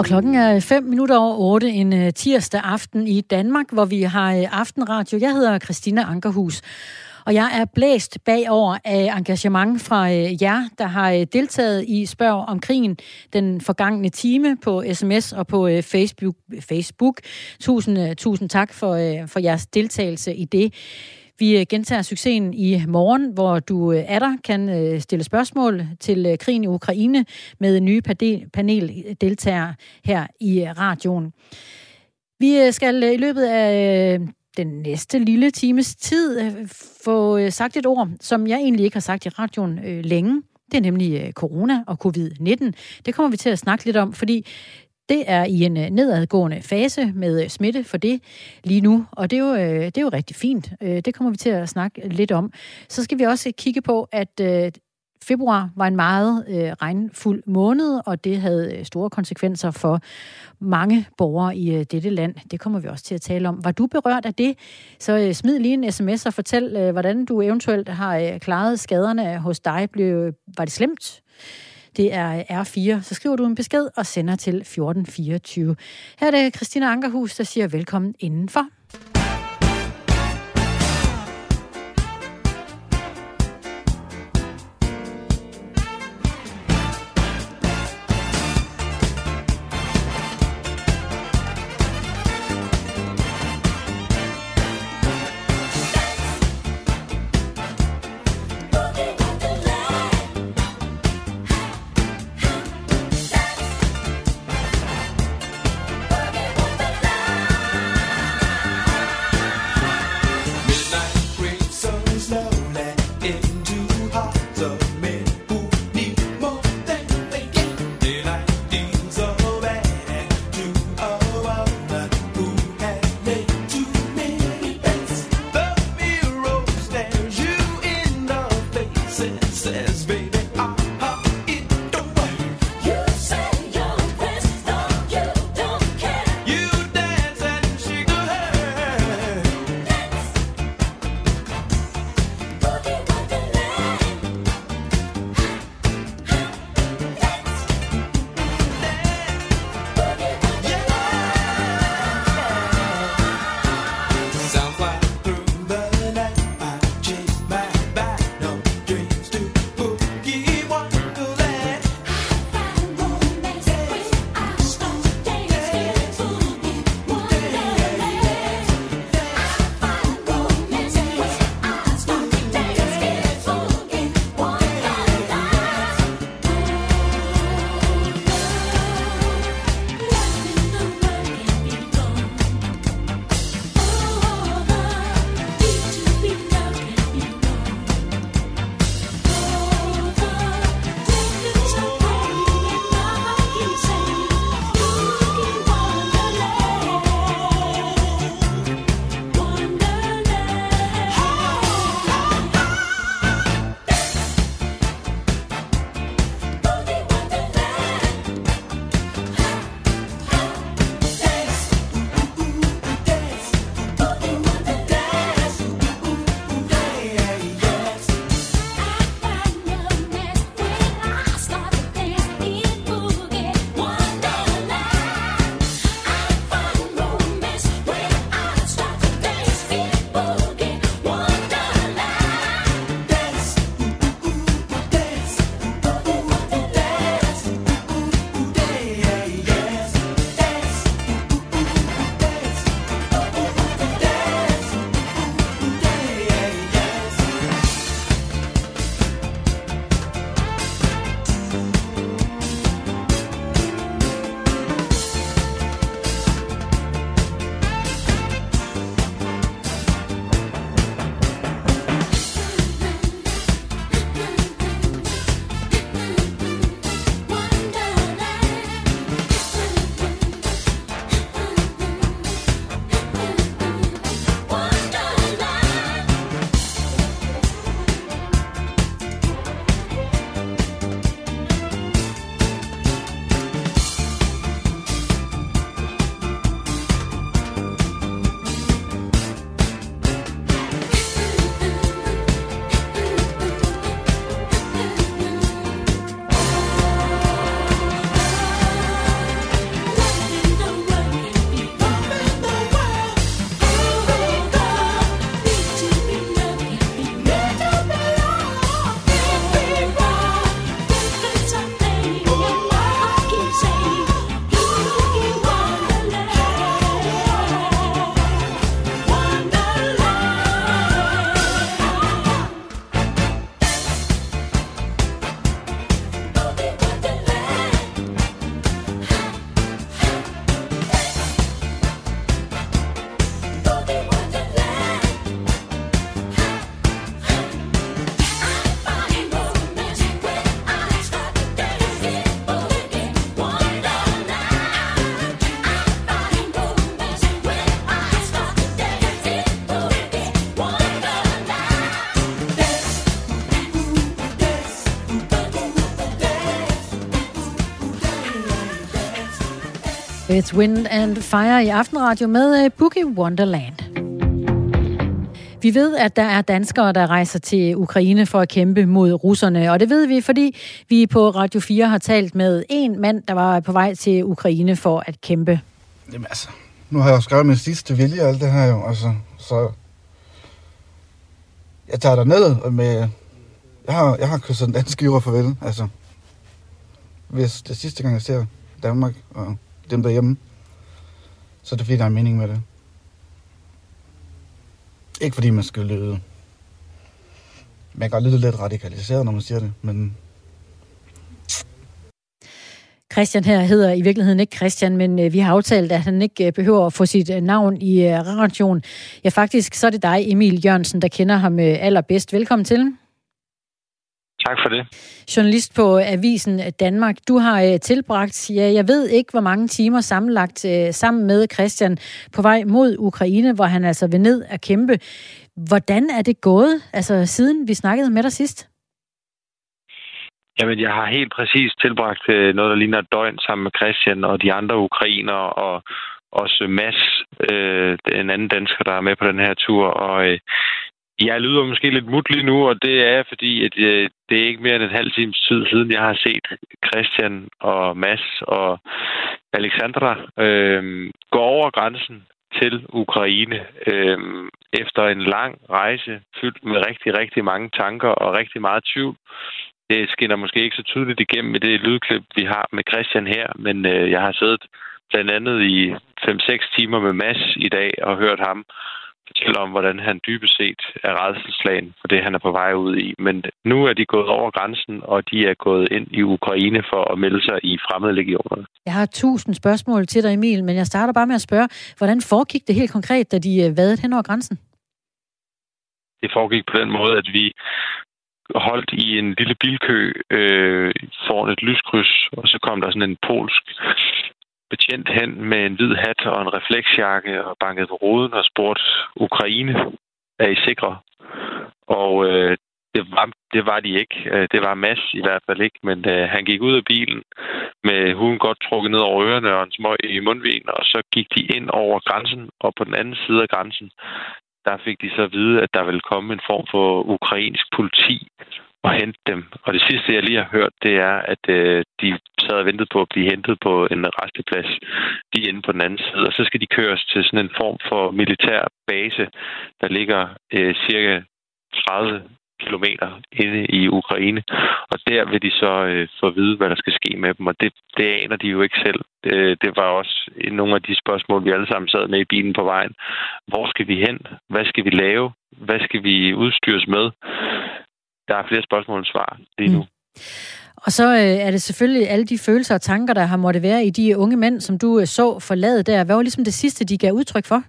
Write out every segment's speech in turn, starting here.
Og klokken er 5 minutter over 8 en øh, tirsdag aften i Danmark, hvor vi har øh, aftenradio. Jeg hedder Christina Ankerhus, og jeg er blæst bagover af engagement fra øh, jer, der har deltaget i Spørg om krigen den forgangne time på sms og på Facebook. Facebook. Tusind, tusind tak for, for jeres deltagelse i det. Vi øh, gentager succesen i morgen, hvor du øh, er der, kan øh, stille spørgsmål til krigen i Ukraine med nye paneldeltagere her i radioen. Vi skal i løbet af den næste lille times tid få sagt et ord, som jeg egentlig ikke har sagt i radioen længe. Det er nemlig corona og covid-19. Det kommer vi til at snakke lidt om, fordi det er i en øh, nedadgående fase med øh, smitte for det lige nu, og det er jo, øh, det er jo rigtig fint. Det kommer vi til at snakke lidt om. Så skal vi også kigge på, at februar var en meget regnfuld måned, og det havde store konsekvenser for mange borgere i dette land. Det kommer vi også til at tale om. Var du berørt af det? Så smid lige en sms og fortæl, hvordan du eventuelt har klaret skaderne hos dig. Blev, var det slemt? Det er R4. Så skriver du en besked og sender til 1424. Her er det Christina Ankerhus, der siger velkommen indenfor. It's Wind and Fire i Aftenradio med øh, Boogie Wonderland. Vi ved, at der er danskere, der rejser til Ukraine for at kæmpe mod russerne, og det ved vi, fordi vi på Radio 4 har talt med en mand, der var på vej til Ukraine for at kæmpe. Jamen altså, nu har jeg jo skrevet min sidste vilje og alt det her jo, altså, så jeg tager der ned med, jeg har, jeg har kysset en dansk jord farvel, altså, hvis det sidste gang jeg ser Danmark og dem derhjemme, så er det fordi, der er mening med det. Ikke fordi man skal lyde... Man kan godt lyde lidt radikaliseret, når man siger det, men... Christian her hedder i virkeligheden ikke Christian, men øh, vi har aftalt, at han ikke øh, behøver at få sit øh, navn i radioen. Ja, faktisk så er det dig, Emil Jørgensen, der kender ham allerbedst. Velkommen til. Tak for det. Journalist på Avisen Danmark. Du har øh, tilbragt, ja, jeg ved ikke, hvor mange timer sammenlagt øh, sammen med Christian på vej mod Ukraine, hvor han altså vil ned og kæmpe. Hvordan er det gået, altså siden vi snakkede med dig sidst? Jamen, jeg har helt præcis tilbragt øh, noget, der ligner et døgn sammen med Christian og de andre ukrainer, og også Mads, øh, en anden dansker, der er med på den her tur. Og øh, jeg lyder måske lidt mut lige nu, og det er fordi, at øh, det er ikke mere end en halv times tid siden, jeg har set Christian og Mads og Alexandra øh, gå over grænsen til Ukraine øh, efter en lang rejse fyldt med rigtig, rigtig mange tanker og rigtig meget tvivl. Det skinner måske ikke så tydeligt igennem i det lydklip, vi har med Christian her, men øh, jeg har siddet blandt andet i 5-6 timer med Mads i dag og hørt ham fortælle om, hvordan han dybest set er redselslagen for det, han er på vej ud i. Men nu er de gået over grænsen, og de er gået ind i Ukraine for at melde sig i fremmede legioner. Jeg har tusind spørgsmål til dig, Emil, men jeg starter bare med at spørge, hvordan foregik det helt konkret, da de øh, vadede hen over grænsen? Det foregik på den måde, at vi holdt i en lille bilkø øh, foran et lyskryds, og så kom der sådan en polsk betjent hen med en hvid hat og en refleksjakke og bankede på ruden og spurgte Ukraine, er I sikre? Og øh, det, var, det var de ikke. Øh, det var Mads i hvert fald ikke, men øh, han gik ud af bilen med huden godt trukket ned over ørerne og en smøg i mundvin, og så gik de ind over grænsen, og på den anden side af grænsen, der fik de så at vide, at der ville komme en form for ukrainsk politi og hente dem. Og det sidste, jeg lige har hørt, det er, at øh, de sad og ventede på at blive hentet på en resteplads lige inde på den anden side. Og så skal de køres til sådan en form for militær base, der ligger øh, cirka 30 kilometer inde i Ukraine. Og der vil de så øh, få at vide, hvad der skal ske med dem. Og det, det aner de jo ikke selv. Det, det var også nogle af de spørgsmål, vi alle sammen sad med i bilen på vejen. Hvor skal vi hen? Hvad skal vi lave? Hvad skal vi udstyres med? Der er flere spørgsmål end svar lige nu. Mm. Og så øh, er det selvfølgelig alle de følelser og tanker, der har måtte være i de unge mænd, som du øh, så forlade der. Hvad var ligesom det sidste, de gav udtryk for?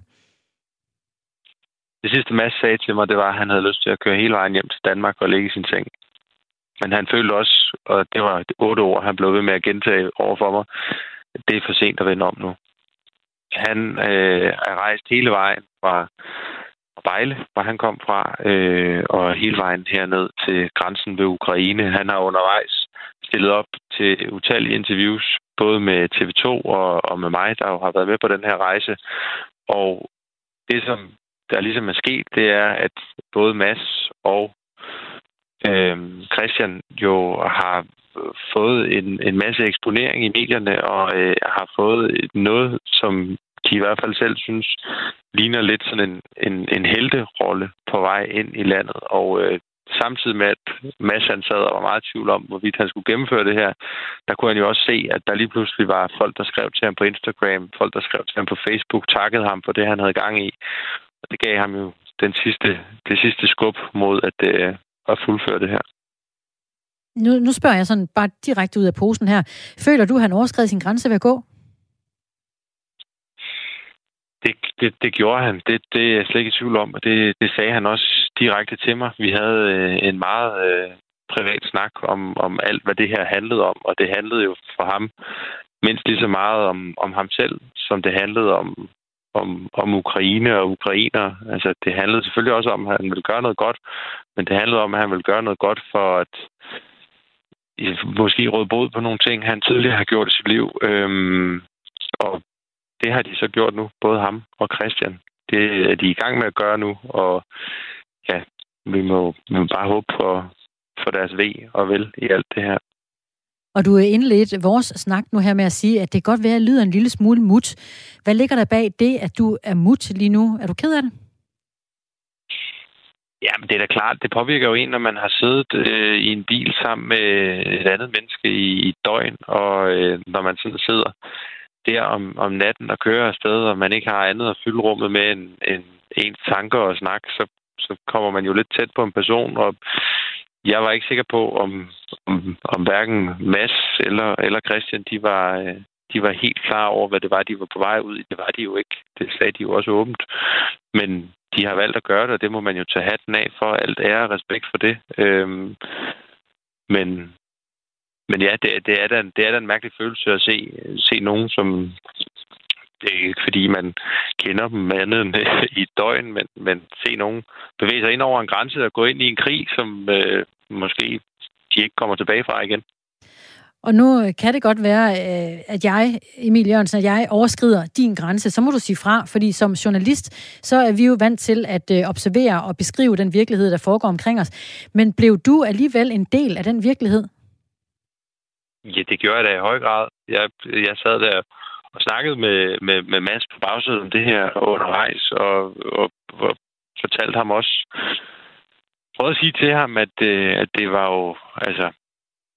Det sidste Mads sagde til mig, det var, at han havde lyst til at køre hele vejen hjem til Danmark og ligge i sin seng. Men han følte også, og det var otte år, han blev ved med at gentage over for mig, at det er for sent at vende om nu. Han øh, er rejst hele vejen fra Vejle, hvor han kom fra, øh, og hele vejen herned til grænsen ved Ukraine. Han har undervejs stillet op til utallige interviews, både med TV2 og, og med mig, der jo har været med på den her rejse. Og det, som der ligesom er sket, det er, at både Mads og øh, Christian jo har fået en, en masse eksponering i medierne og øh, har fået noget, som de i hvert fald selv synes, ligner lidt sådan en, en, en helterolle på vej ind i landet. Og øh, samtidig med, at Mads han sad og var meget i tvivl om, hvorvidt han skulle gennemføre det her, der kunne han jo også se, at der lige pludselig var folk, der skrev til ham på Instagram, folk, der skrev til ham på Facebook, takkede ham for det, han havde gang i. Og det gav ham jo den sidste, det sidste skub mod at, øh, at fuldføre det her. Nu, nu spørger jeg sådan bare direkte ud af posen her. Føler du, at han overskred sin grænse ved at gå? Det, det, det gjorde han. Det, det er jeg slet ikke i tvivl om, og det, det sagde han også direkte til mig. Vi havde øh, en meget øh, privat snak om, om alt, hvad det her handlede om, og det handlede jo for ham mindst lige så meget om, om ham selv, som det handlede om, om, om Ukraine og ukrainer. Altså, det handlede selvfølgelig også om, at han ville gøre noget godt, men det handlede om, at han ville gøre noget godt for at måske råde bod på nogle ting, han tidligere har gjort i sit liv. Øhm, og det har de så gjort nu, både ham og Christian. Det er de i gang med at gøre nu, og ja, vi må, vi må bare håbe for, for deres ved og vel i alt det her. Og du er indledt vores snak nu her med at sige, at det godt være, at lyder en lille smule mut. Hvad ligger der bag det, at du er mut lige nu? Er du ked af det? Ja, men det er da klart, det påvirker jo en, når man har siddet øh, i en bil sammen med et andet menneske i et døgn, og øh, når man sådan sidder der om, om natten og kører afsted, og man ikke har andet at fylde rummet med end, end ens tanker og snak, så, så kommer man jo lidt tæt på en person, og jeg var ikke sikker på, om, om, om hverken Mads eller, eller Christian, de var, øh, de var helt klar over, hvad det var, de var på vej ud i. Det var de jo ikke. Det sagde de jo også åbent. Men de har valgt at gøre det, og det må man jo tage hatten af for. Alt ære og respekt for det. Øhm, men, men ja, det, det, er da, det er da en mærkelig følelse at se, se nogen, som... Det er ikke, fordi man kender dem andet end øh, i et døgn, men, men se nogen bevæge sig ind over en grænse og gå ind i en krig, som øh, måske de ikke kommer tilbage fra igen. Og nu øh, kan det godt være, øh, at jeg, Emil Jørgensen, at jeg overskrider din grænse. Så må du sige fra, fordi som journalist, så er vi jo vant til at observere og beskrive den virkelighed, der foregår omkring os. Men blev du alligevel en del af den virkelighed? Ja, det gjorde jeg da i høj grad. Jeg, jeg sad der og snakkede med, med, med Mads på bagsiden om det her undervejs, og, og, og fortalte ham også, prøvede at sige til ham, at, øh, at det var jo, altså,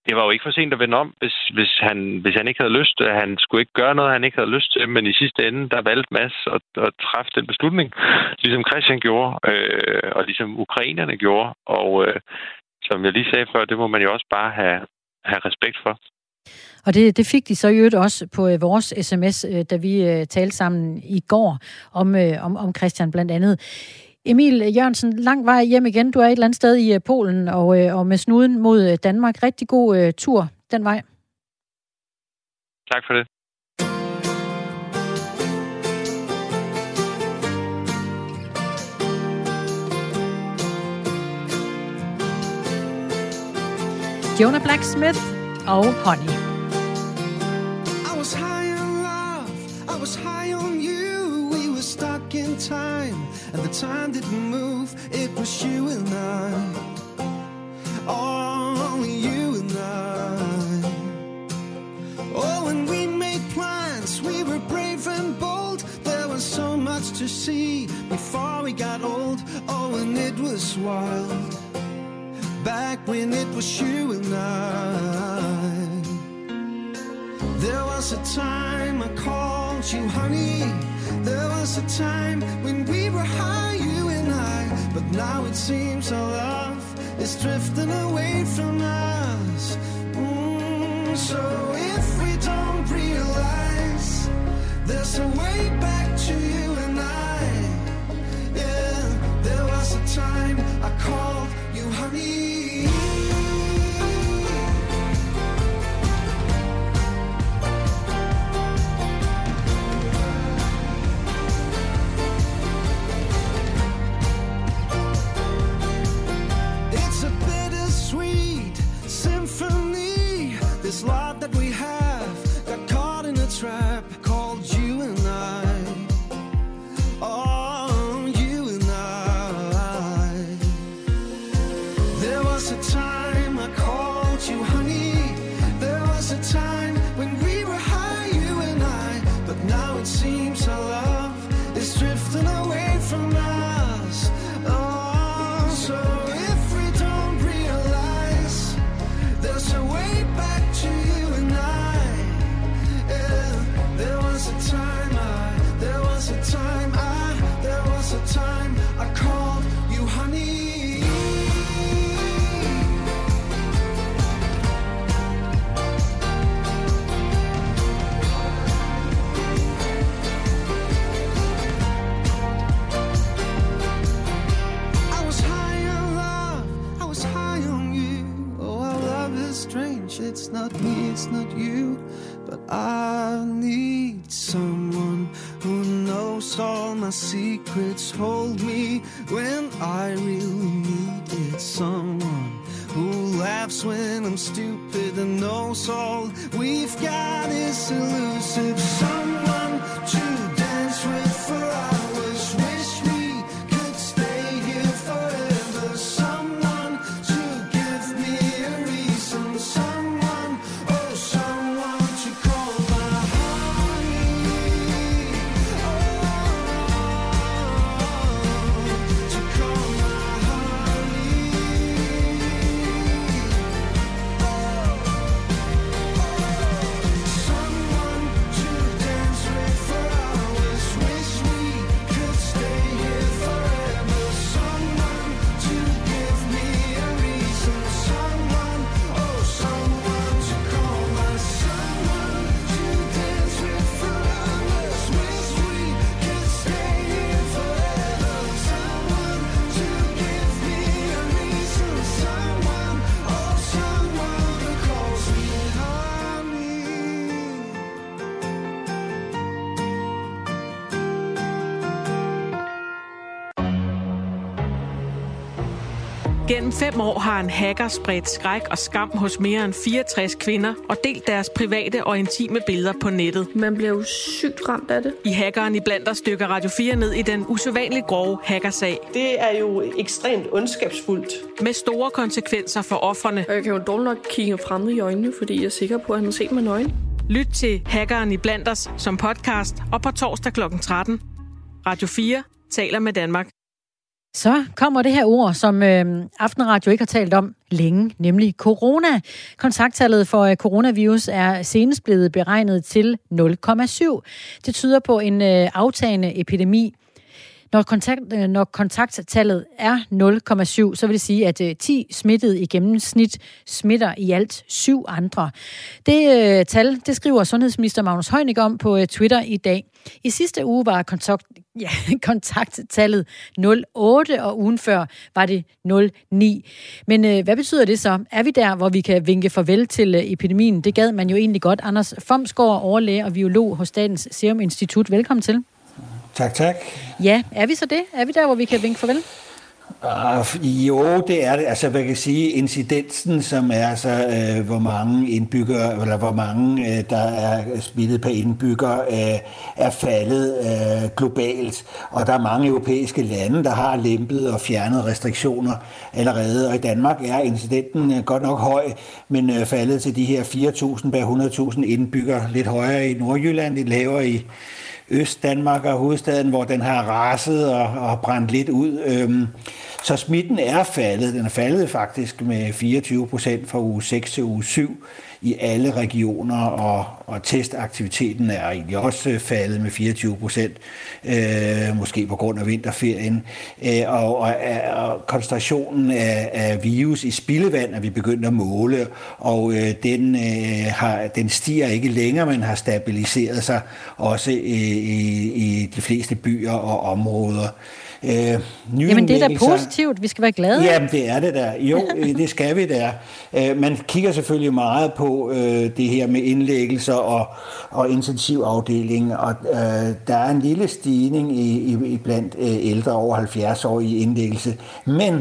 det var jo ikke for sent at vende om, hvis, hvis, han, hvis han ikke havde lyst. Han skulle ikke gøre noget, han ikke havde lyst til, men i sidste ende, der valgte Mads at, at træffe den beslutning, ligesom Christian gjorde, øh, og ligesom ukrainerne gjorde. Og øh, som jeg lige sagde før, det må man jo også bare have, have respekt for. Og det, det fik de så i øvrigt også på øh, vores sms, øh, da vi øh, talte sammen i går om, øh, om, om Christian blandt andet. Emil Jørgensen, lang vej hjem igen. Du er et eller andet sted i øh, Polen og, øh, og med snuden mod øh, Danmark. Rigtig god uh, tur den vej. Tak for det. Jonah Blacksmith og Honey. I was high on love, I was high on you, we were stuck in time. and the time didn't move. It was you and I, it seems our love is drifting away from us. Mm, so if we don't realize there's a way Gennem fem år har en hacker spredt skræk og skam hos mere end 64 kvinder og delt deres private og intime billeder på nettet. Man bliver jo sygt ramt af det. I hackeren i blandt der stykker Radio 4 ned i den usædvanligt grove hackersag. Det er jo ekstremt ondskabsfuldt. Med store konsekvenser for offerne. Og jeg kan jo dårligt nok kigge frem i øjnene, fordi jeg er sikker på, at han har set mig nøgen. Lyt til Hackeren i Blanders som podcast og på torsdag kl. 13. Radio 4 taler med Danmark. Så kommer det her ord, som øh, Aftenradio ikke har talt om længe, nemlig corona. Kontakttallet for øh, coronavirus er senest blevet beregnet til 0,7. Det tyder på en øh, aftagende epidemi. Når, kontakt, øh, når kontakttallet er 0,7, så vil det sige, at øh, 10 smittede i gennemsnit smitter i alt syv andre. Det øh, tal, det skriver sundhedsminister Magnus Heunicke om på øh, Twitter i dag. I sidste uge var kontakt, ja, kontakttallet 0,8, og ugen før var det 0,9. Men øh, hvad betyder det så? Er vi der, hvor vi kan vinke farvel til øh, epidemien? Det gad man jo egentlig godt. Anders Fomsgaard, overlæge og biolog hos Statens Serum Institut. Velkommen til. Tak, tak. Ja, er vi så det? Er vi der, hvor vi kan vinke farvel? Uh, jo, det er det. Altså, hvad kan sige, incidensen, som er så, øh, hvor mange indbyggere, eller hvor mange, øh, der er smittet per indbygger, øh, er faldet øh, globalt. Og der er mange europæiske lande, der har lempet og fjernet restriktioner allerede. Og i Danmark er incidenten øh, godt nok høj, men øh, faldet til de her 4.000 per 100.000 indbyggere. Lidt højere i Nordjylland, lidt lavere i Østdanmark og hovedstaden, hvor den har raset og, og brændt lidt ud. Øhm, så smitten er faldet. Den er faldet faktisk med 24 procent fra uge 6 til uge 7 i alle regioner, og, og testaktiviteten er egentlig også øh, faldet med 24 procent, øh, måske på grund af vinterferien. Øh, og, og, og koncentrationen af, af virus i spildevand er vi begyndt at måle, og øh, den, øh, har, den stiger ikke længere, men har stabiliseret sig også i, i, i de fleste byer og områder. Øh, Jamen det er da positivt, vi skal være glade. Jamen det er det der. Jo, øh, det skal vi der. Øh, man kigger selvfølgelig meget på øh, det her med indlæggelser og, og intensivafdeling, og øh, der er en lille stigning i, i, i blandt øh, ældre over 70 år i indlæggelse. Men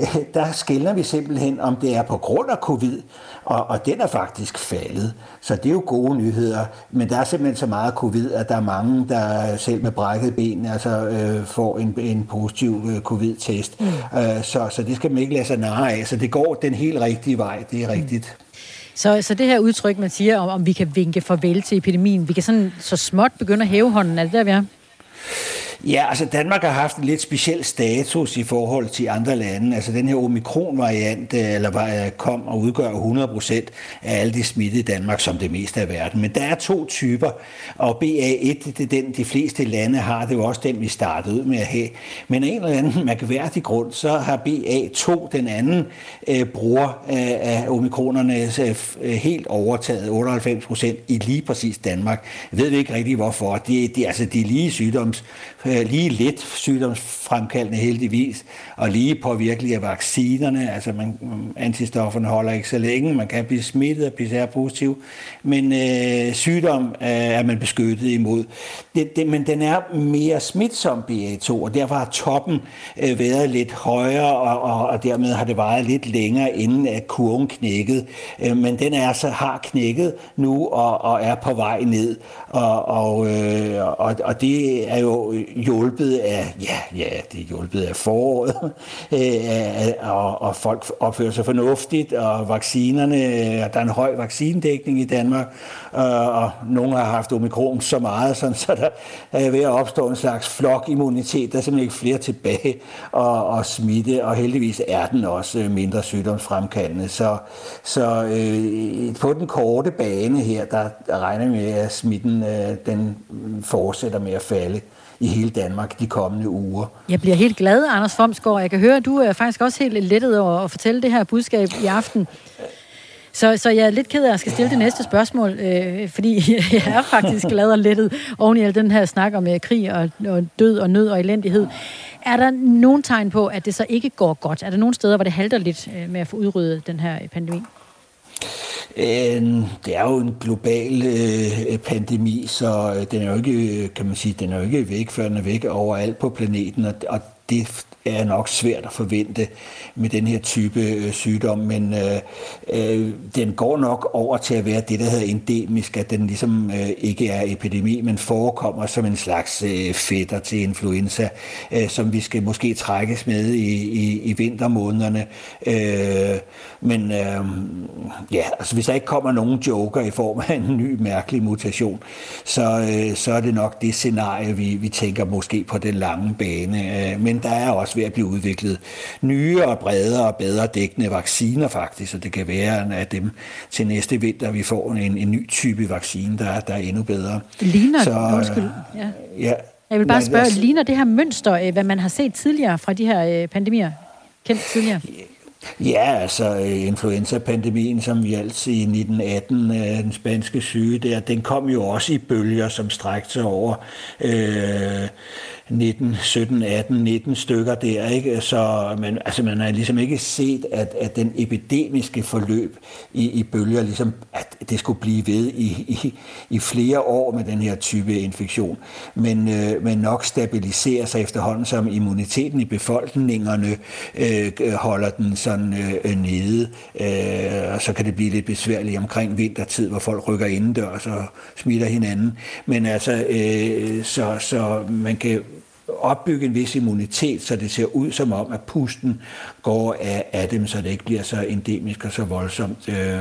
øh, der skiller vi simpelthen, om det er på grund af covid, og, og den er faktisk faldet. Så det er jo gode nyheder. Men der er simpelthen så meget covid, at der er mange, der selv med brækket ben altså, øh, får en, en positiv øh, covid-test. Mm. Øh, så, så det skal man ikke lade sig narre af. Så det går den helt rigtige vej. Det er mm. rigtigt. Så, så det her udtryk, man siger, om, om vi kan vinke farvel til epidemien, vi kan sådan så småt begynde at hæve hånden, er det der, vi er? Ja, altså Danmark har haft en lidt speciel status i forhold til andre lande. Altså den her omikron-variant øh, eller øh, kom og udgør 100% af alle de smittede i Danmark som det meste af verden. Men der er to typer, og BA1, det er den, de fleste lande har. Det var også den, vi startede ud med at have. Men af en eller anden mærkværdig grund, så har BA2, den anden øh, bruger øh, af omikronerne, øh, øh helt overtaget 98% i lige præcis Danmark. Jeg ved ikke rigtig hvorfor. Det, det, altså, de er lige sygdoms øh, Øh, lige lidt sygdomsfremkaldende heldigvis, og lige påvirkelige af vaccinerne. Altså man, antistofferne holder ikke så længe, man kan blive smittet og blive positiv, men øh, sygdom øh, er man beskyttet imod. Det, det, men den er mere smitsom BA2, og derfor har toppen øh, været lidt højere, og, og, og dermed har det varet lidt længere, inden at kurven knækkede. Øh, men den er så har knækket nu og, og er på vej ned, og, og, øh, og, og det er jo hjulpet af, ja, ja, det er hjulpet af foråret, øh, og, og folk opfører sig fornuftigt, og vaccinerne, der er en høj vaccinedækning i Danmark, øh, og nogle har haft omikron så meget, sådan, så der er ved at opstå en slags flokimmunitet, der er simpelthen ikke flere tilbage og, og smitte, og heldigvis er den også øh, mindre sygdomsfremkaldende. Så, så øh, på den korte bane her, der, der regner vi med, at smitten øh, den fortsætter med at falde i hele Danmark de kommende uger. Jeg bliver helt glad, Anders Fomsgaard. Jeg kan høre, at du er faktisk også helt lettet over at fortælle det her budskab i aften. Så, så jeg er lidt ked af at skal stille det næste spørgsmål, øh, fordi jeg er faktisk glad og lettet oven i al den her snak om øh, krig og, og død og nød og elendighed. Er der nogen tegn på, at det så ikke går godt? Er der nogen steder, hvor det halter lidt øh, med at få udryddet den her pandemi? Øhm, det er jo en global øh, pandemi, så øh, den er jo ikke, øh, kan man sige, den er jo ikke væk, før den er væk overalt på planeten, og, og det er nok svært at forvente med den her type øh, sygdom, men øh, øh, den går nok over til at være det, der hedder endemisk, at den ligesom øh, ikke er epidemi, men forekommer som en slags øh, fætter til influenza, øh, som vi skal måske trækkes med i, i, i vintermånederne. Øh, men øh, ja, altså hvis der ikke kommer nogen joker i form af en ny mærkelig mutation, så, øh, så er det nok det scenarie, vi, vi tænker måske på den lange bane. Øh, men der er også ved at blive udviklet nye og bredere og bedre dækkende vacciner faktisk, og det kan være at dem til næste vinter, vi får en, en ny type vaccine, der, der er endnu bedre. Ligner, så, undskyld, ja. ja. Jeg vil bare spørge, ligner det her mønster, øh, hvad man har set tidligere fra de her øh, pandemier, kendt tidligere? Ja, altså influenza-pandemien, som vi altid i 1918, øh, den spanske syge der, den kom jo også i bølger, som strækte sig over øh, 19, 17, 18, 19 stykker der, ikke? Så man, altså man har ligesom ikke set, at, at den epidemiske forløb i, i bølger, ligesom, at det skulle blive ved i, i, i flere år med den her type infektion. Men, øh, men nok stabiliserer sig efterhånden, som immuniteten i befolkningerne øh, holder den sådan øh, nede. Øh, og så kan det blive lidt besværligt omkring vintertid, hvor folk rykker indendørs og smitter hinanden. Men altså, øh, så, så man kan opbygge en vis immunitet, så det ser ud som om, at pusten går af, af dem, så det ikke bliver så endemisk og så voldsomt. Øh,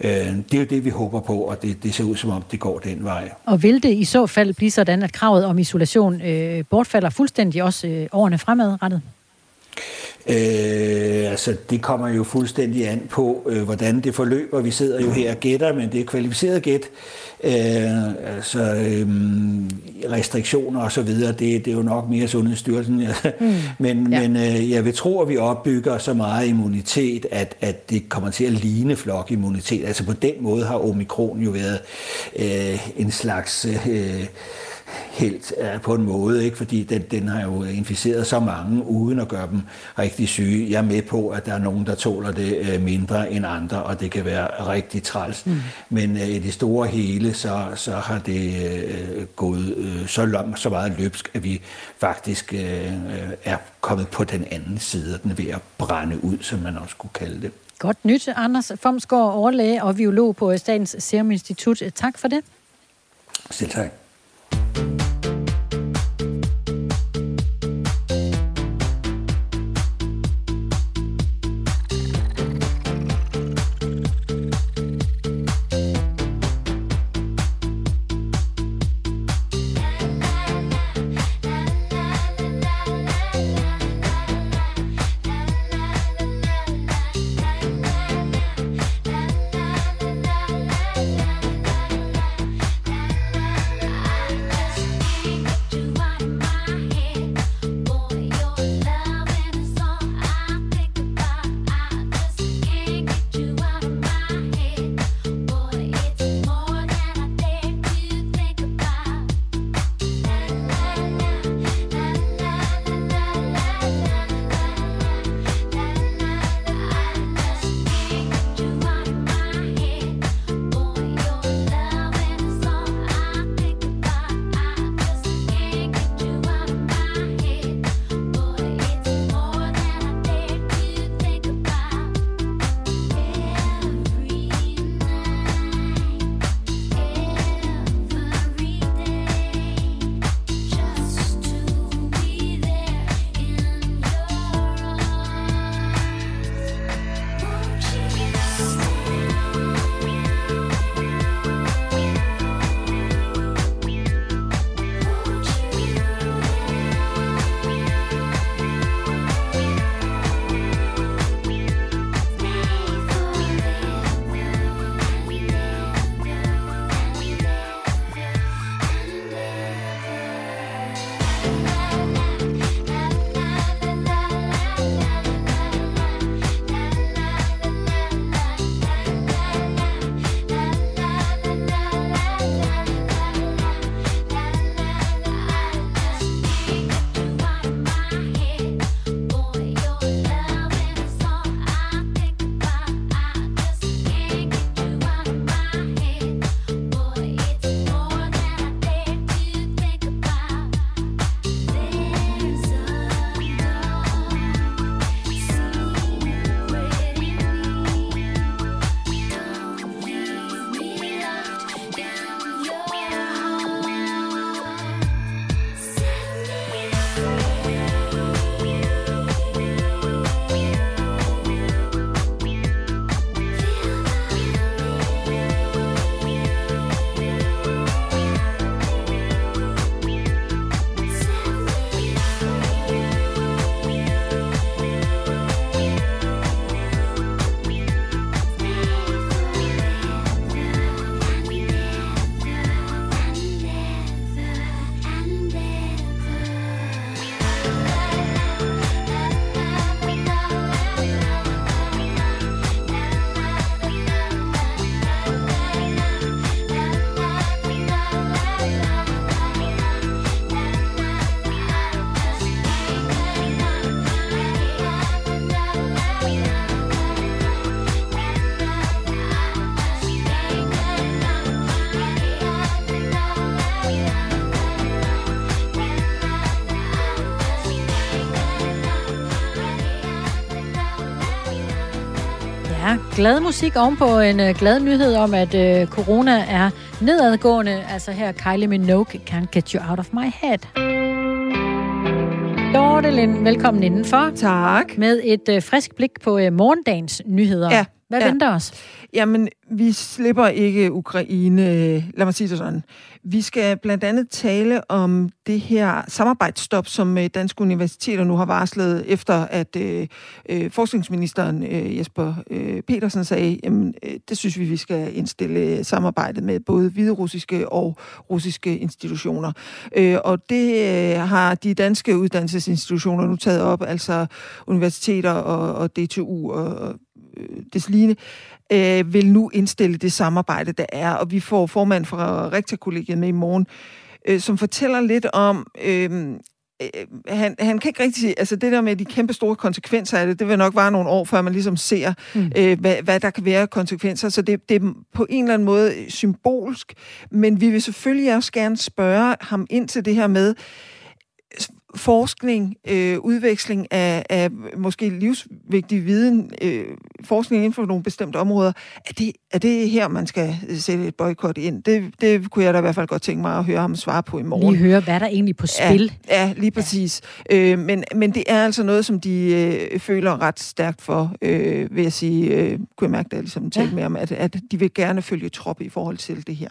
øh, det er jo det, vi håber på, og det, det ser ud som om, det går den vej. Og vil det i så fald blive sådan, at kravet om isolation øh, bortfalder fuldstændig også øh, årene fremadrettet? Øh, altså, det kommer jo fuldstændig an på, øh, hvordan det forløber. Vi sidder jo her og gætter, men det er kvalificeret gæt. Øh, altså, øh, restriktioner og så videre, det, det er jo nok mere Sundhedsstyrelsen. Mm. men ja. men øh, jeg vil tro, at vi opbygger så meget immunitet, at, at det kommer til at ligne flokimmunitet. Altså på den måde har omikron jo været øh, en slags... Øh, helt på en måde, ikke? fordi den, den har jo inficeret så mange, uden at gøre dem rigtig syge. Jeg er med på, at der er nogen, der tåler det uh, mindre end andre, og det kan være rigtig træls. Mm. Men uh, i det store hele, så, så har det uh, gået så, langt, så meget løbsk, at vi faktisk er kommet på den anden side, og den er ved at brænde ud, som man også kunne kalde det. Godt nyt, Anders Fomsgaard, overlæge og biolog på Statens Serum Institut. Tak for det. Selv tak. Ja, glad musik ovenpå en uh, glad nyhed om, at uh, corona er nedadgående. Altså her, Kylie Minogue, Can't Get You Out of My Head. Dorte Lind, velkommen indenfor. Tak. Med et uh, frisk blik på uh, morgendagens nyheder. Ja. Hvad ja. venter os? Jamen, vi slipper ikke Ukraine. Lad mig sige det sådan. Vi skal blandt andet tale om det her samarbejdsstop, som øh, danske universiteter nu har varslet, efter at øh, øh, forskningsministeren øh, Jesper øh, Petersen sagde, jamen, øh, det synes vi, vi skal indstille samarbejdet med både hviderussiske og russiske institutioner. Øh, og det øh, har de danske uddannelsesinstitutioner nu taget op, altså universiteter og, og DTU og, og øh, desligne øh, vil nu indstille det samarbejde, der er. Og vi får formand fra rektorkollegiet med i morgen, øh, som fortæller lidt om... Øh, han, han kan ikke rigtig altså det der med de kæmpe store konsekvenser af det, det vil nok være nogle år, før man ligesom ser, mm. øh, hvad, hvad der kan være konsekvenser. Så det, det er på en eller anden måde symbolsk, men vi vil selvfølgelig også gerne spørge ham ind til det her med, forskning, øh, udveksling af, af måske livsvigtig viden, øh, forskning inden for nogle bestemte områder, er det, er det her, man skal sætte et boykot ind? Det, det kunne jeg da i hvert fald godt tænke mig at høre ham svare på i morgen. Lige høre, hvad der egentlig er på spil. Ja, ja lige præcis. Ja. Øh, men, men det er altså noget, som de øh, føler ret stærkt for, øh, vil jeg sige. Øh, kunne jeg mærke, da jeg ligesom talte ja. med om, at, at de vil gerne følge trop i forhold til det her.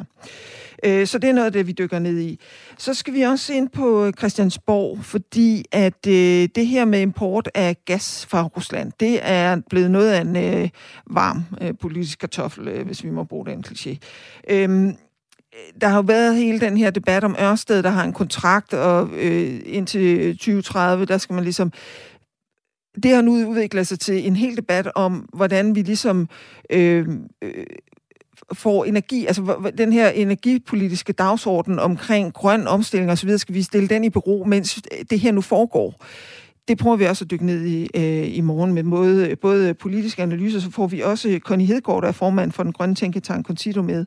Øh, så det er noget af det, vi dykker ned i. Så skal vi også ind på øh, Christiansborg, fordi at øh, det her med import af gas fra Rusland, det er blevet noget af en øh, varm øh, politisk kartoffel, øh, hvis vi må bruge den kliché. Øh, der har jo været hele den her debat om Ørsted, der har en kontrakt, og øh, indtil øh, 2030, der skal man ligesom det har nu udviklet sig til en hel debat om, hvordan vi ligesom øh, øh, får energi, altså den her energipolitiske dagsorden omkring grøn omstilling osv., skal vi stille den i bero, mens det her nu foregår. Det prøver vi også at dykke ned i øh, i morgen med både, både politiske analyser, så får vi også Connie Hedegaard, der er formand for den grønne tænketank Concito med.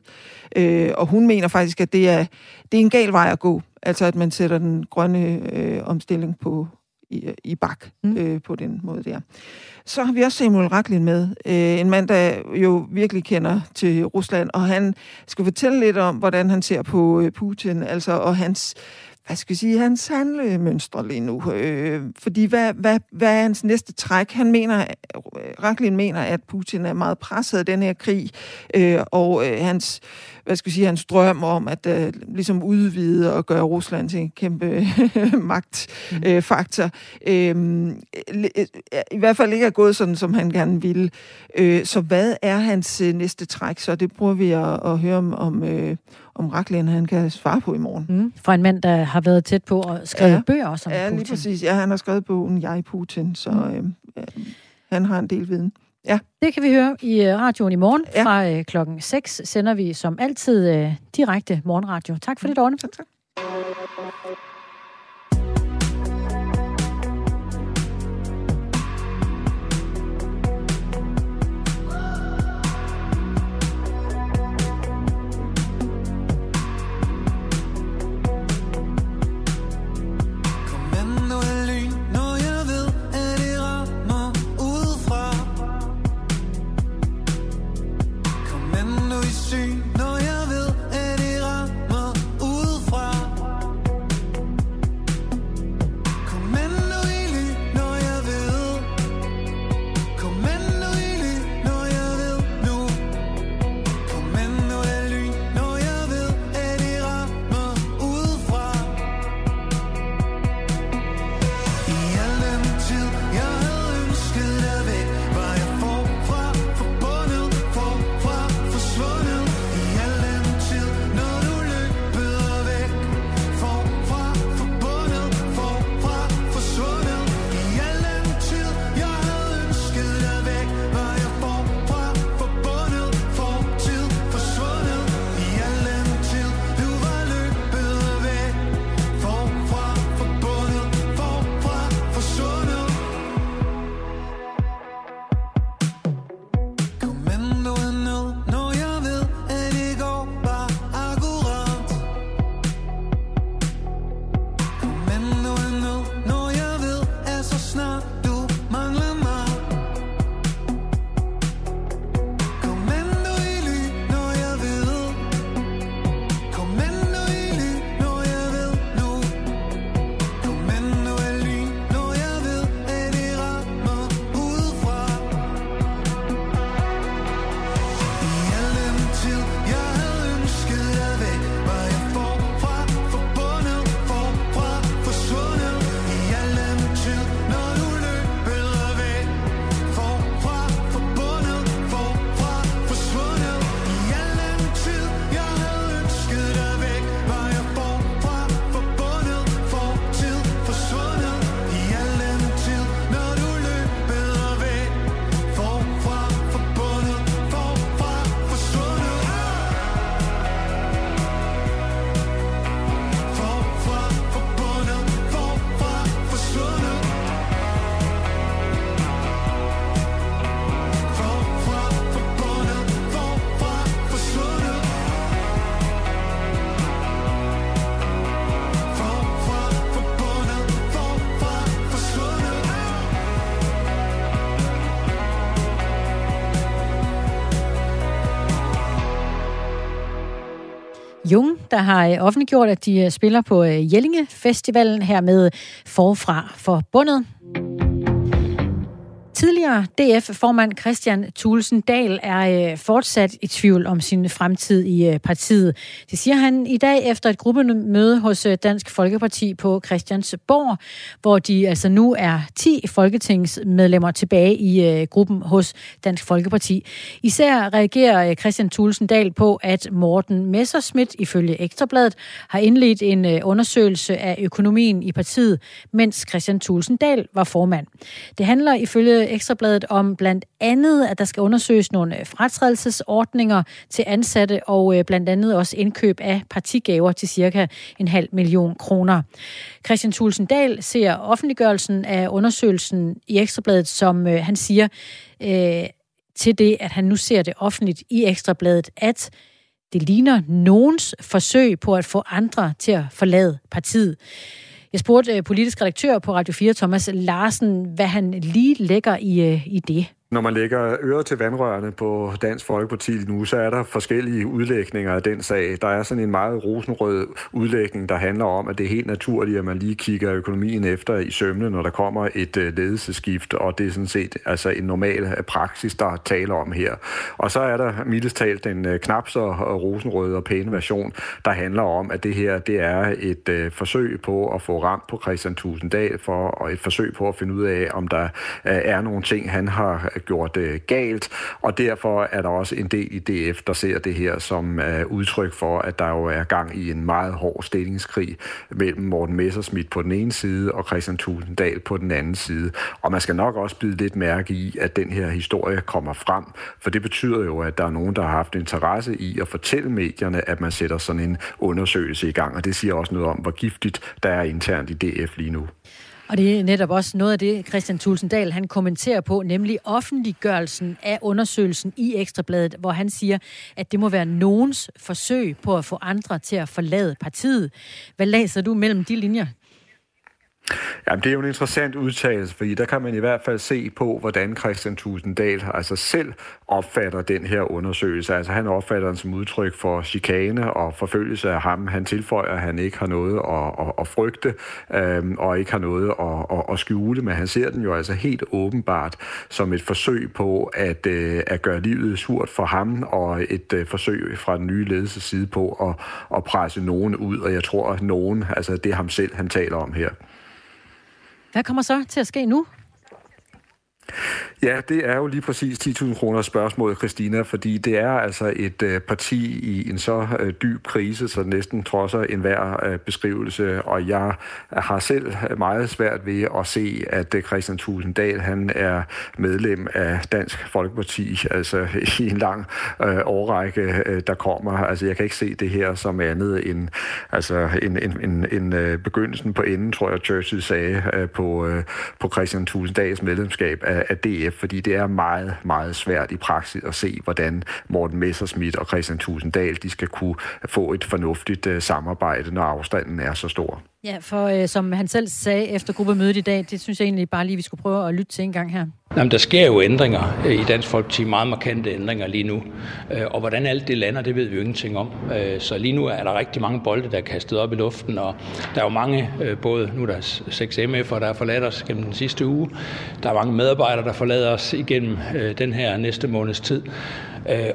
Øh, og hun mener faktisk, at det er, det er en gal vej at gå, altså at man sætter den grønne øh, omstilling på, i, i bak mm. øh, på den måde der. Så har vi også Samuel Raklin med, øh, en mand, der jo virkelig kender til Rusland, og han skal fortælle lidt om, hvordan han ser på øh, Putin, altså og hans hvad skal jeg sige, hans handlemønstre lige nu. Øh, fordi hvad, hvad, hvad er hans næste træk? Han mener, øh, Raklin mener, at Putin er meget presset af den her krig, øh, og øh, hans hvad skal jeg sige, hans drøm om at øh, ligesom udvide og gøre Rusland til en kæmpe magtfaktor. Øh, øh, Øh, I hvert fald ikke er gået sådan, som han gerne ville. Øh, så hvad er hans øh, næste træk? Så det prøver vi at, at høre om, om, øh, om Raklen, han kan svare på i morgen. Mm. Fra en mand, der har været tæt på og skrevet ja. bøger også om ja, Putin. Ja, lige præcis. Ja, han har skrevet bogen Jeg Putin, så mm. øh, han har en del viden. Ja. Det kan vi høre i øh, radioen i morgen. Ja. Fra øh, klokken 6 sender vi som altid øh, direkte morgenradio. Tak for det, Dorne. Tak, tak. Der har øh, offentliggjort, at de øh, spiller på øh, Jellinge Festivalen her med Forfra Forbundet. Tidligere DF-formand Christian Thulesen Dahl er øh, fortsat i tvivl om sin fremtid i øh, partiet. Det siger han i dag efter et gruppemøde hos øh, Dansk Folkeparti på Christiansborg, hvor de altså nu er 10 folketingsmedlemmer tilbage i øh, gruppen hos Dansk Folkeparti. Især reagerer øh, Christian Thulesen Dahl på, at Morten Messerschmidt ifølge Ekstrabladet har indledt en øh, undersøgelse af økonomien i partiet, mens Christian Thulesen Dahl var formand. Det handler ifølge Ekstrabladet om blandt andet, at der skal undersøges nogle øh, fratrædelsesordninger til ansatte og øh, blandt andet også indkøb af partigaver til cirka en halv million kroner. Christian Thulsen Dahl ser offentliggørelsen af undersøgelsen i Ekstrabladet, som øh, han siger øh, til det, at han nu ser det offentligt i Ekstrabladet, at det ligner nogens forsøg på at få andre til at forlade partiet. Jeg spurgte øh, politisk redaktør på Radio 4, Thomas Larsen, hvad han lige lægger i, øh, i det. Når man lægger øret til vandrørene på Dansk Folkeparti nu, så er der forskellige udlægninger af den sag. Der er sådan en meget rosenrød udlægning, der handler om, at det er helt naturligt, at man lige kigger økonomien efter i sømne, når der kommer et ledelseskift, ledelsesskift, og det er sådan set altså en normal øh, praksis, der taler om her. Og så er der mildest talt den øh, knap så rosenrøde og pæne version, der handler om, at det her det er et forsøg på at få ramt på Christian Tusinddal for, og et forsøg på at finde ud af, om der er nogle ting, han har gjort øh, galt, og derfor er der også en del i DF, der ser det her som øh, udtryk for, at der jo er gang i en meget hård stillingskrig mellem Morten Messerschmidt på den ene side og Christian Tulsendal på den anden side. Og man skal nok også bide lidt mærke i, at den her historie kommer frem, for det betyder jo, at der er nogen, der har haft interesse i at fortælle medierne, at man sætter sådan en undersøgelse i gang, og det siger også noget om, hvor giftigt der er internt i DF lige nu. Og det er netop også noget af det, Christian Tulsendal han kommenterer på, nemlig offentliggørelsen af undersøgelsen i Ekstrabladet, hvor han siger, at det må være nogens forsøg på at få andre til at forlade partiet. Hvad læser du mellem de linjer? Jamen, det er jo en interessant udtalelse, fordi der kan man i hvert fald se på, hvordan Christian Tusinddal altså selv opfatter den her undersøgelse. Altså han opfatter den som udtryk for chikane og forfølgelse af ham. Han tilføjer, at han ikke har noget at, at, at frygte øhm, og ikke har noget at, at, at skjule, men han ser den jo altså helt åbenbart som et forsøg på at, øh, at gøre livet surt for ham og et øh, forsøg fra den nye ledelses side på at, at presse nogen ud, og jeg tror, at nogen, altså det er ham selv, han taler om her. Hvad kommer så til at ske nu? Ja, det er jo lige præcis 10.000 kroner spørgsmål, Christina, fordi det er altså et øh, parti i en så øh, dyb krise, så næsten trodser enhver øh, beskrivelse, og jeg har selv meget svært ved at se, at øh, Christian Tulsendal, han er medlem af Dansk Folkeparti, altså i en lang øh, årrække, øh, der kommer. Altså jeg kan ikke se det her som andet end altså, en, en, en, en øh, begyndelsen på enden, tror jeg Churchill sagde, øh, på, øh, på Christian Tulsendals medlemskab af, af DF DF, fordi det er meget, meget svært i praksis at se, hvordan Morten Messerschmidt og Christian Tusinddal, de skal kunne få et fornuftigt øh, samarbejde, når afstanden er så stor. Ja, for øh, som han selv sagde efter gruppemødet i dag, det synes jeg egentlig bare lige, vi skulle prøve at lytte til en gang her. Jamen, der sker jo ændringer øh, i Dansk Folkeparti, meget markante ændringer lige nu. Øh, og hvordan alt det lander, det ved vi jo ingenting om. Øh, så lige nu er der rigtig mange bolde, der er kastet op i luften, og der er jo mange, både nu er der 6 MF'er, der har forladt os gennem den sidste uge. Der er mange medarbejdere, der forlader os igennem den her næste måneds tid.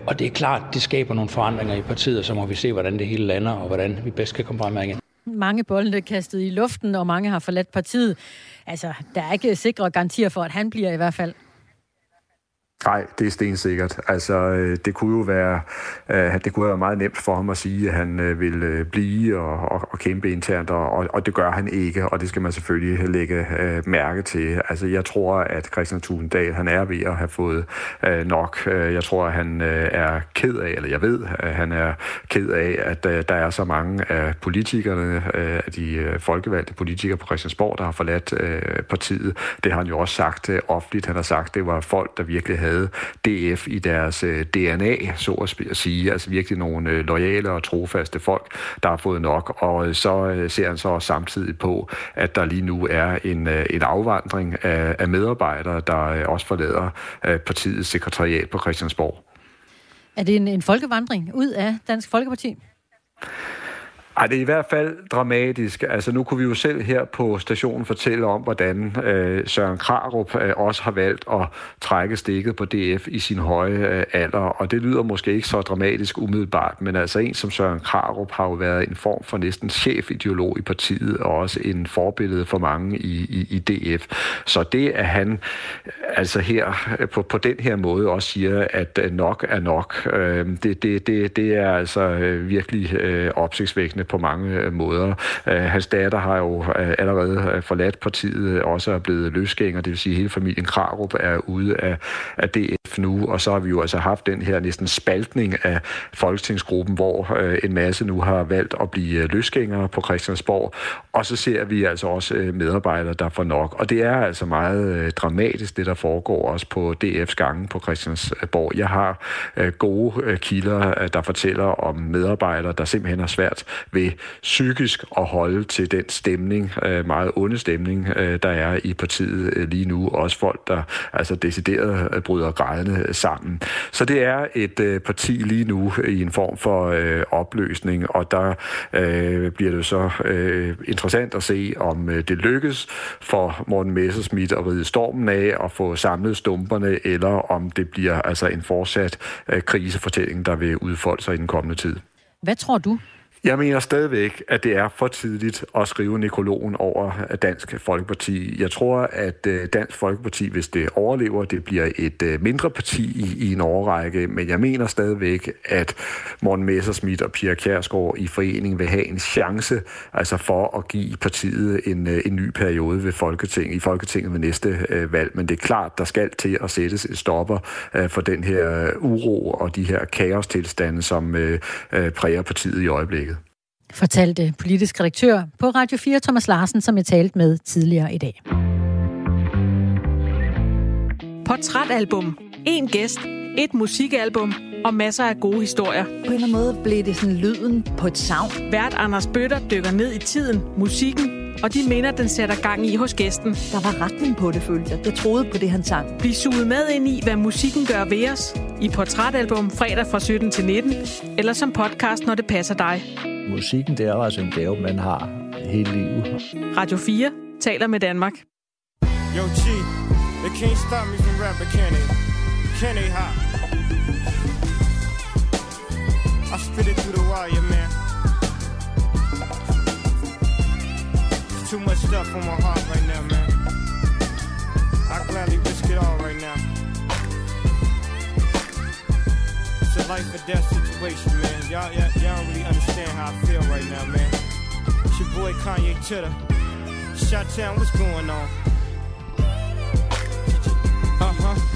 Og det er klart, det skaber nogle forandringer i partiet, og så må vi se, hvordan det hele lander, og hvordan vi bedst kan komme frem igen mange bolde kastet i luften, og mange har forladt partiet. Altså, der er ikke sikre garantier for, at han bliver i hvert fald. Nej, det er stensikkert. Altså, øh, det kunne jo være, øh, det kunne være meget nemt for ham at sige, at han øh, vil blive og, og, og kæmpe internt, og, og det gør han ikke, og det skal man selvfølgelig lægge mærke til. Altså, jeg tror, at Christian Tulendal, han er ved at have fået nok. Jeg tror, at han er ked af, eller jeg ved, at han er ked af, at der er så mange af politikerne, af de folkevalgte politikere på Christiansborg, der har forladt partiet. Det har han jo også sagt offentligt. Han har sagt, at det var folk, der virkelig havde havde DF i deres øh, DNA, så at sige. Altså virkelig nogle øh, lojale og trofaste folk, der har fået nok. Og øh, så ser han så samtidig på, at der lige nu er en, en afvandring af, af medarbejdere, der også forlader partiets sekretariat på Christiansborg. Er det en, en folkevandring ud af Dansk Folkeparti? Ej, det er i hvert fald dramatisk. Altså, nu kunne vi jo selv her på stationen fortælle om, hvordan øh, Søren Krarup øh, også har valgt at trække stikket på DF i sin høje øh, alder, og det lyder måske ikke så dramatisk umiddelbart, men altså en som Søren Krarup har jo været en form for næsten chefideolog i partiet, og også en forbillede for mange i, i, i DF. Så det, at han øh, altså her øh, på, på den her måde også siger, at øh, nok er nok, øh, det, det, det, det er altså virkelig øh, opsigtsvækkende på mange øh, måder. Øh, hans datter har jo øh, allerede forladt partiet, også er blevet løsgænger, det vil sige, at hele familien Krarup er ude af, af DF nu, og så har vi jo altså haft den her næsten spaltning af folketingsgruppen, hvor en masse nu har valgt at blive løsgængere på Christiansborg, og så ser vi altså også medarbejdere, der får nok. Og det er altså meget dramatisk, det der foregår også på DF's gange på Christiansborg. Jeg har gode kilder, der fortæller om medarbejdere, der simpelthen har svært ved psykisk at holde til den stemning, øh, meget onde stemning, øh, der er i partiet øh, lige nu. Også folk, der altså decideret øh, bryder grædende øh, sammen. Så det er et øh, parti lige nu i en form for opløsning, og der bliver det så interessant at se, om det lykkes for Morten Messerschmidt at ride stormen af og få samlet stumperne, eller om det bliver altså en fortsat krisefortælling, der vil udfolde sig i den kommende tid. Hvad tror du? Jeg mener stadigvæk, at det er for tidligt at skrive nekrologen over Dansk Folkeparti. Jeg tror, at øh, Dansk Folkeparti, hvis det overlever, det bliver et øh, mindre parti i, en årrække, men jeg mener stadigvæk, at Morten Messerschmidt og Pia Kjærsgaard i forening vil have en chance altså for at give partiet en, øh, en ny periode ved Folketinget, i Folketinget ved næste valg. Men det er klart, der skal til at sættes et stopper for den her uro og de her kaostilstande, som præger partiet i øjeblikket fortalte politisk redaktør på Radio 4, Thomas Larsen, som jeg talte med tidligere i dag. Portrætalbum. En gæst. Et musikalbum og masser af gode historier. På en eller anden måde blev det sådan lyden på et savn. Vært Anders Bøtter dykker ned i tiden, musikken og de minder, den sætter gang i hos gæsten. Der var retning på det, følte jeg. Jeg troede på det, han sang. Bliv suget med ind i, hvad musikken gør ved os. I Portrætalbum fredag fra 17 til 19, eller som podcast, når det passer dig. Musikken, det er altså en gave, man har hele livet. Radio 4 taler med Danmark. Yo, G, they can't stop me from rapping, can they? Can they, ha? I spit it through the wire, man. Too much stuff on my heart right now, man. I gladly risk it all right now. It's a life or death situation, man. Y'all, y'all, y'all don't really understand how I feel right now, man. It's your boy Kanye Chitter. Shot Town, what's going on? Uh huh,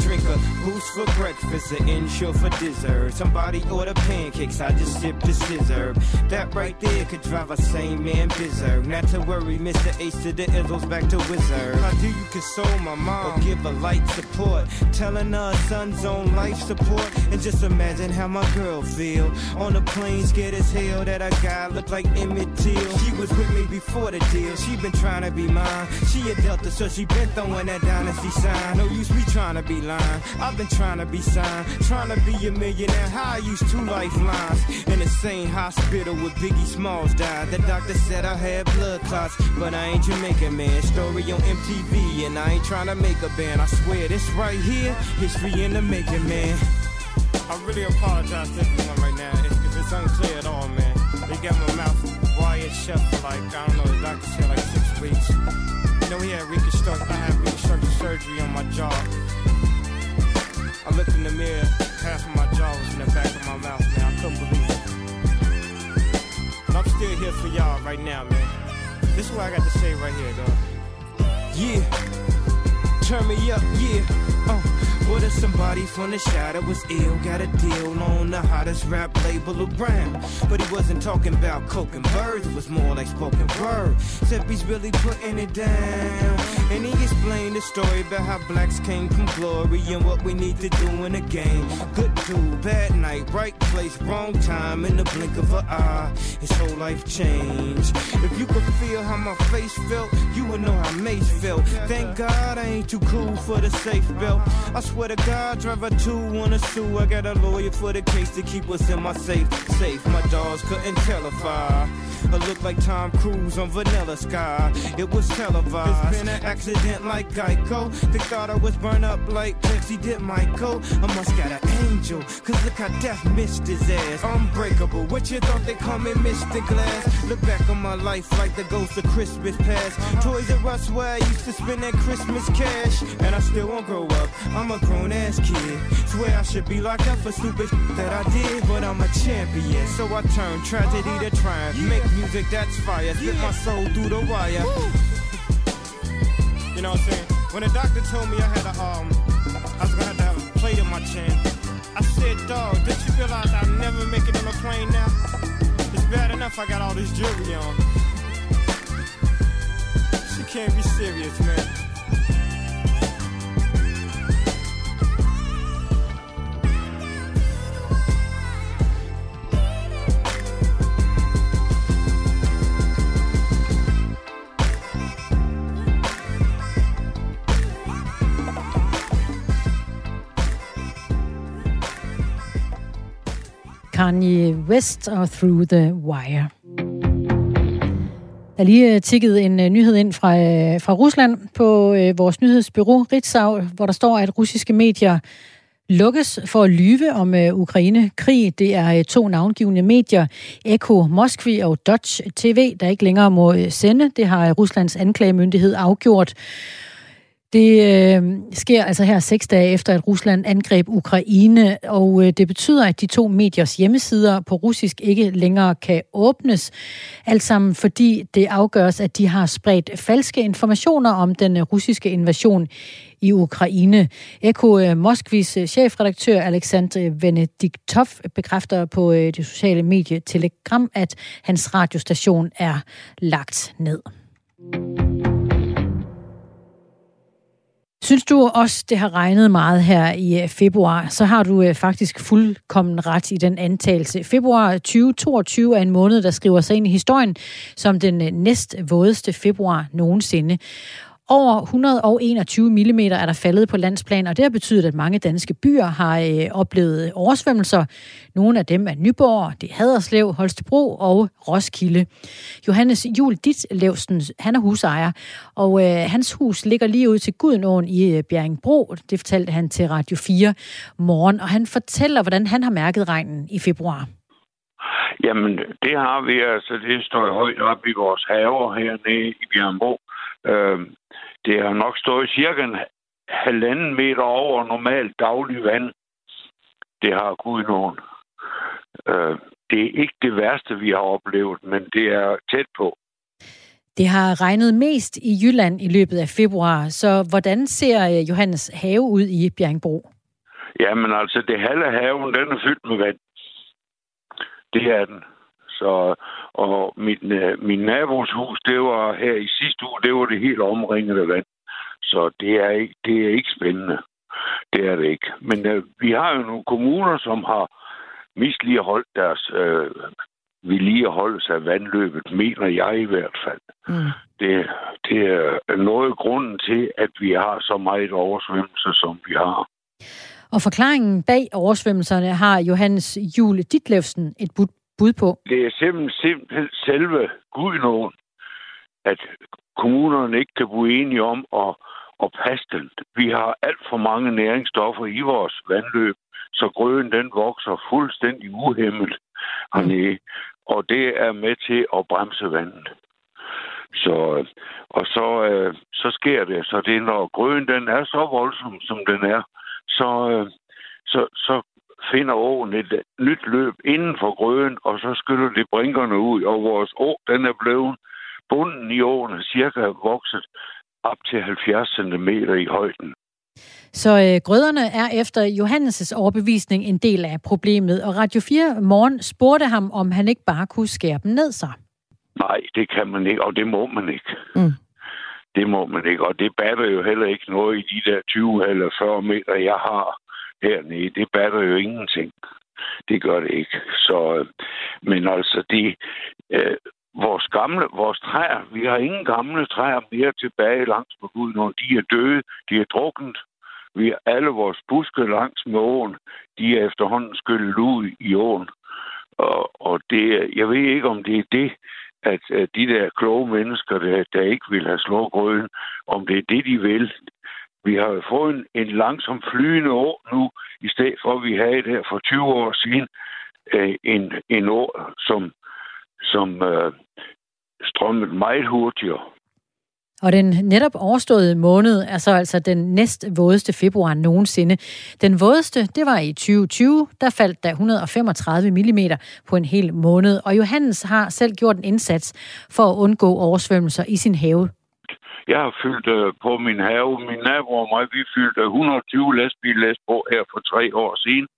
drink a boost for breakfast, an insure for dessert. Somebody order pancakes, I just sip the scissor. That right there could drive a sane man berserk. Not to worry, Mr. Ace to the Izzles back to Wizard. How do you console my mom or give a light support? Telling her son's on life support. And just imagine how my girl feel. On the plane, scared as hell that a guy looked like Emmett Till. She was with me before the deal, she been trying to be mine. She a Delta, so she been throwing that dynasty sign. No use me trying to be lying. I've been trying to be signed, trying to be a millionaire. How I used two lifelines in the same hospital where Biggie Smalls died. The doctor said I had blood clots, but I ain't Jamaican man. Story on MTV, and I ain't trying to make a band. I swear this right here, history in the making, man. I really apologize to everyone right now if, if it's unclear at all, man. They got my mouth wired shut for like, I don't know, the doctor said like six weeks. You know, he had I had reconstructive surgery on my jaw. I looked in the mirror, half of my jaw was in the back of my mouth, man. I couldn't believe it. But I'm still here for y'all right now, man. This is what I got to say right here, dog. Yeah. Turn me up, yeah. Uh. What if somebody from the shadow was ill? Got a deal on the hottest rap label around. But he wasn't talking about coke and birds, it was more like spoken word. Except he's really putting it down. And he explained the story about how blacks came from glory and what we need to do in the game. Good dude, bad night, right place, wrong time, in the blink of an eye. His whole life changed. If you could feel how my face felt, you would know how Mace felt. Thank God I ain't too cool for the safe belt. I swear to God, driver two wanna sue. I got a lawyer for the case to keep us in my safe. Safe, my dogs couldn't tell if I. I look like Tom Cruise on Vanilla Sky. It was televised. Accident like Geico. They thought I was burned up like Pepsi did Michael. I must got an angel. Cause look how death missed his ass. Unbreakable. What you thought they call me Mr. Glass? Look back on my life like the ghost of Christmas past. Toys R Us where I used to spend that Christmas cash. And I still won't grow up. I'm a grown ass kid. Swear I should be locked up for stupid that I did. But I'm a champion. So I turn tragedy to triumph. Make music that's fire. Spit my soul through the wire. You know what I'm saying? When the doctor told me I had a um, I was gonna have to have a plate in my chin. I said, dog, did you realize I'll never make it on a plane now? It's bad enough I got all this jewelry on. She can't be serious, man. Kanye West og Through the Wire. Der er lige tikkede tikket en øh, nyhed ind fra, øh, fra Rusland på vores nyhedsbyrå Ritzau, hvor der står, at russiske medier lukkes for at lyve om uh, Ukraine-krig. Det er to navngivende medier, Eko Moskvi og Dutch TV, der ikke længere må sende. Det har Ruslands anklagemyndighed afgjort. Det øh, sker altså her seks dage efter, at Rusland angreb Ukraine, og øh, det betyder, at de to mediers hjemmesider på russisk ikke længere kan åbnes. Alt sammen fordi det afgøres, at de har spredt falske informationer om den øh, russiske invasion i Ukraine. Eko øh, Moskvis øh, chefredaktør Alexander Venediktov bekræfter på øh, det sociale medie Telegram, at hans radiostation er lagt ned. Synes du også, det har regnet meget her i øh, februar, så har du øh, faktisk fuldkommen ret i den antagelse. Februar 2022 er en måned, der skriver sig ind i historien som den øh, næst vådeste februar nogensinde. Over 121 mm er der faldet på landsplan, og det har betydet, at mange danske byer har øh, oplevet oversvømmelser. Nogle af dem er Nyborg, det er Haderslev, Holstebro og Roskilde. Johannes Jul Ditlevsen, han er husejer, og øh, hans hus ligger lige ud til Gudenåen i øh, Bjerringbro. Det fortalte han til Radio 4 morgen, og han fortæller, hvordan han har mærket regnen i februar. Jamen, det har vi altså. Det står højt op i vores haver hernede i Bjerringbro. Øh, det har nok stået cirka en halvanden meter over normalt daglig vand. Det har Gudnåen. Øh, det er ikke det værste, vi har oplevet, men det er tæt på. Det har regnet mest i Jylland i løbet af februar, så hvordan ser øh, Johannes have ud i Bjerringbro? Jamen altså, det halve haven, den er fyldt med vand. Det er den. Så, og min, øh, min nabos hus, det var her i sidste uge, det var det helt omringede vand. Så det er ikke, det er ikke spændende. Det er det ikke. Men øh, vi har jo nogle kommuner, som har misligeholdt deres øh, vedligeholdelse af vandløbet, mener jeg i hvert fald. Mm. Det, det er noget af grunden til, at vi har så meget oversvømmelse, som vi har. Og forklaringen bag oversvømmelserne har Johannes Jule Ditlevsen et bud bud på? Det er simpelthen, simpelthen selve Gudnåen, at kommunerne ikke kan blive enige om at, at passe den. Vi har alt for mange næringsstoffer i vores vandløb, så grøden den vokser fuldstændig uhemmet hernede. Og det er med til at bremse vandet. Så, og så, øh, så sker det. Så det når grøden den er så voldsom, som den er, så, øh, så, så finder åen et nyt løb inden for grøden, og så skyller det brinkerne ud, og vores å, den er blevet bunden i åen er cirka vokset op til 70 cm i højden. Så øh, grøderne er efter Johannes' overbevisning en del af problemet, og Radio 4 Morgen spurgte ham, om han ikke bare kunne skære dem ned sig. Nej, det kan man ikke, og det må man ikke. Mm. Det må man ikke, og det batter jo heller ikke noget i de der 20 eller 40 meter, jeg har hernede. Det batter jo ingenting. Det gør det ikke. Så, øh, men altså, det, øh, vores gamle, vores træer, vi har ingen gamle træer mere tilbage langs med Gud, når de er døde, de er druknet. Vi har alle vores buske langs med åen, de er efterhånden skyllet ud i åen. Og, og det, jeg ved ikke, om det er det, at, at de der kloge mennesker, der, der ikke vil have slået grøden, om det er det, de vil. Vi har jo fået en, en langsom flydende år nu, i stedet for, at vi havde det her for 20 år siden, øh, en, en år, som, som øh, strømmede meget hurtigere. Og den netop overståede måned er så altså den næst vådeste februar nogensinde. Den vådeste, det var i 2020. Der faldt der 135 mm på en hel måned. Og Johannes har selv gjort en indsats for at undgå oversvømmelser i sin have. Jeg har fyldt øh, på min have. Min nabo og mig, vi fyldte 120 lastbillæs på her for tre år siden.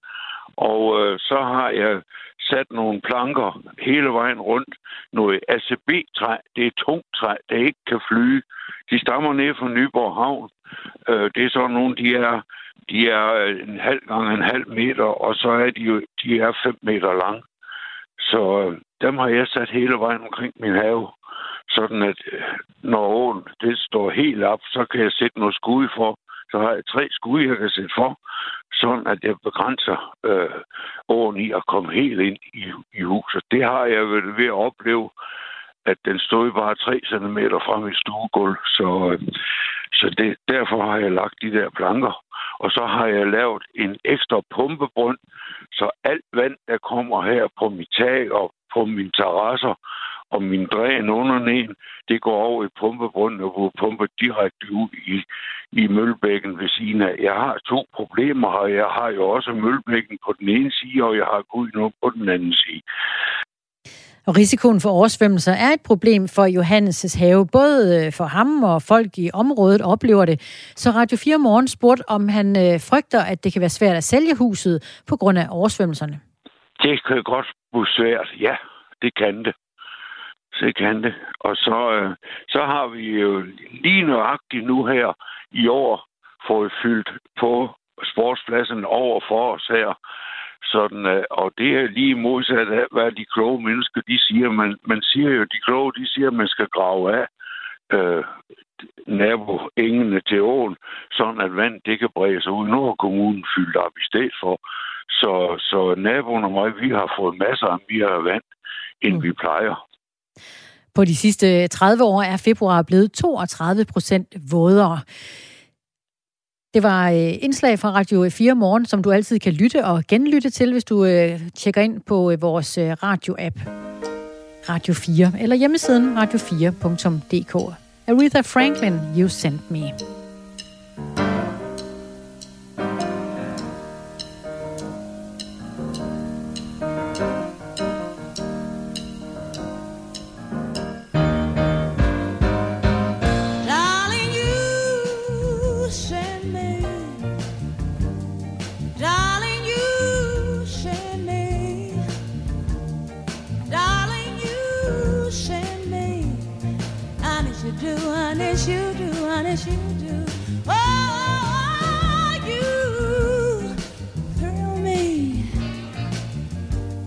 Og øh, så har jeg sat nogle planker hele vejen rundt. Noget ACB-træ. Det er tungt træ, der ikke kan flyge. De stammer ned fra Nyborg Havn. Øh, det er sådan nogle, de er, de er øh, en halv gang en halv meter, og så er de jo de er fem meter lang. Så øh, dem har jeg sat hele vejen omkring min have. Sådan at øh, når åen det står helt op, så kan jeg sætte noget skud for. Så har jeg tre skud, jeg kan sætte for, sådan at jeg begrænser øh, åen i at komme helt ind i, i huset. Det har jeg vel ved at opleve, at den stod bare 3 cm fra mit stuegulv. Så, øh, så det, derfor har jeg lagt de der planker. Og så har jeg lavet en ekstra pumpebrønd, så alt vand, der kommer her på mit tag og på mine terrasser og min dræn under neden, det går over i pumpebrunden og hvor pumper direkte ud i, i mølbækken ved siden af. Jeg har to problemer her. Jeg har jo også mølbækken på den ene side, og jeg har Gud nu på den anden side. Og risikoen for oversvømmelser er et problem for Johannes' have. Både øh, for ham og folk i området oplever det. Så Radio 4 Morgen spurgte, om han øh, frygter, at det kan være svært at sælge huset på grund af oversvømmelserne. Det kan godt blive svært, ja. Det kan det. Det kan det. Og så, øh, så har vi jo lige nøjagtigt nu her i år fået fyldt på sportspladsen over for os her. Sådan, øh, og det er lige modsat af, hvad de kloge mennesker de siger. Man, man siger jo, de kloge, de siger, at man skal grave af øh, naboengene til åen, sådan at vand det kan brede sig ud. Nu har kommunen fyldt op i stedet for. Så, så naboen og mig, vi har fået masser af mere vand, end mm. vi plejer. På de sidste 30 år er februar blevet 32 procent vådere. Det var øh, indslag fra Radio 4 Morgen, som du altid kan lytte og genlytte til, hvis du øh, tjekker ind på øh, vores radio-app Radio 4 eller hjemmesiden radio4.dk. Aretha Franklin, You Sent Me. honest you do, honest you do. Oh, you thrill me,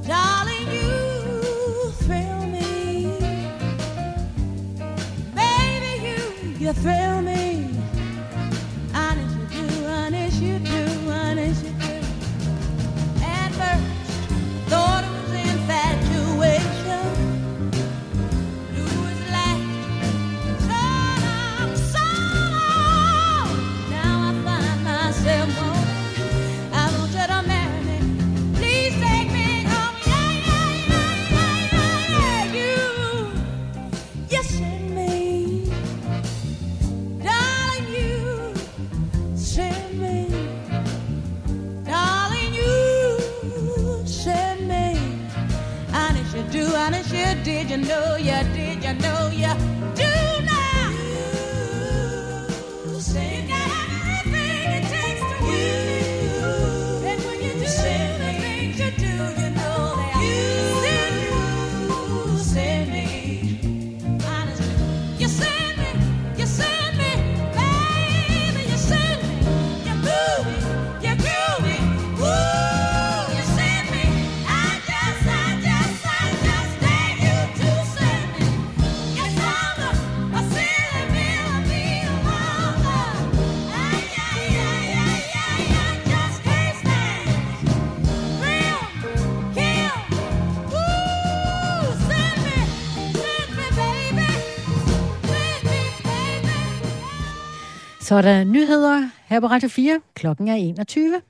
darling. You thrill me, baby. You you thrill. Så er der nyheder her på Radio 4. Klokken er 21.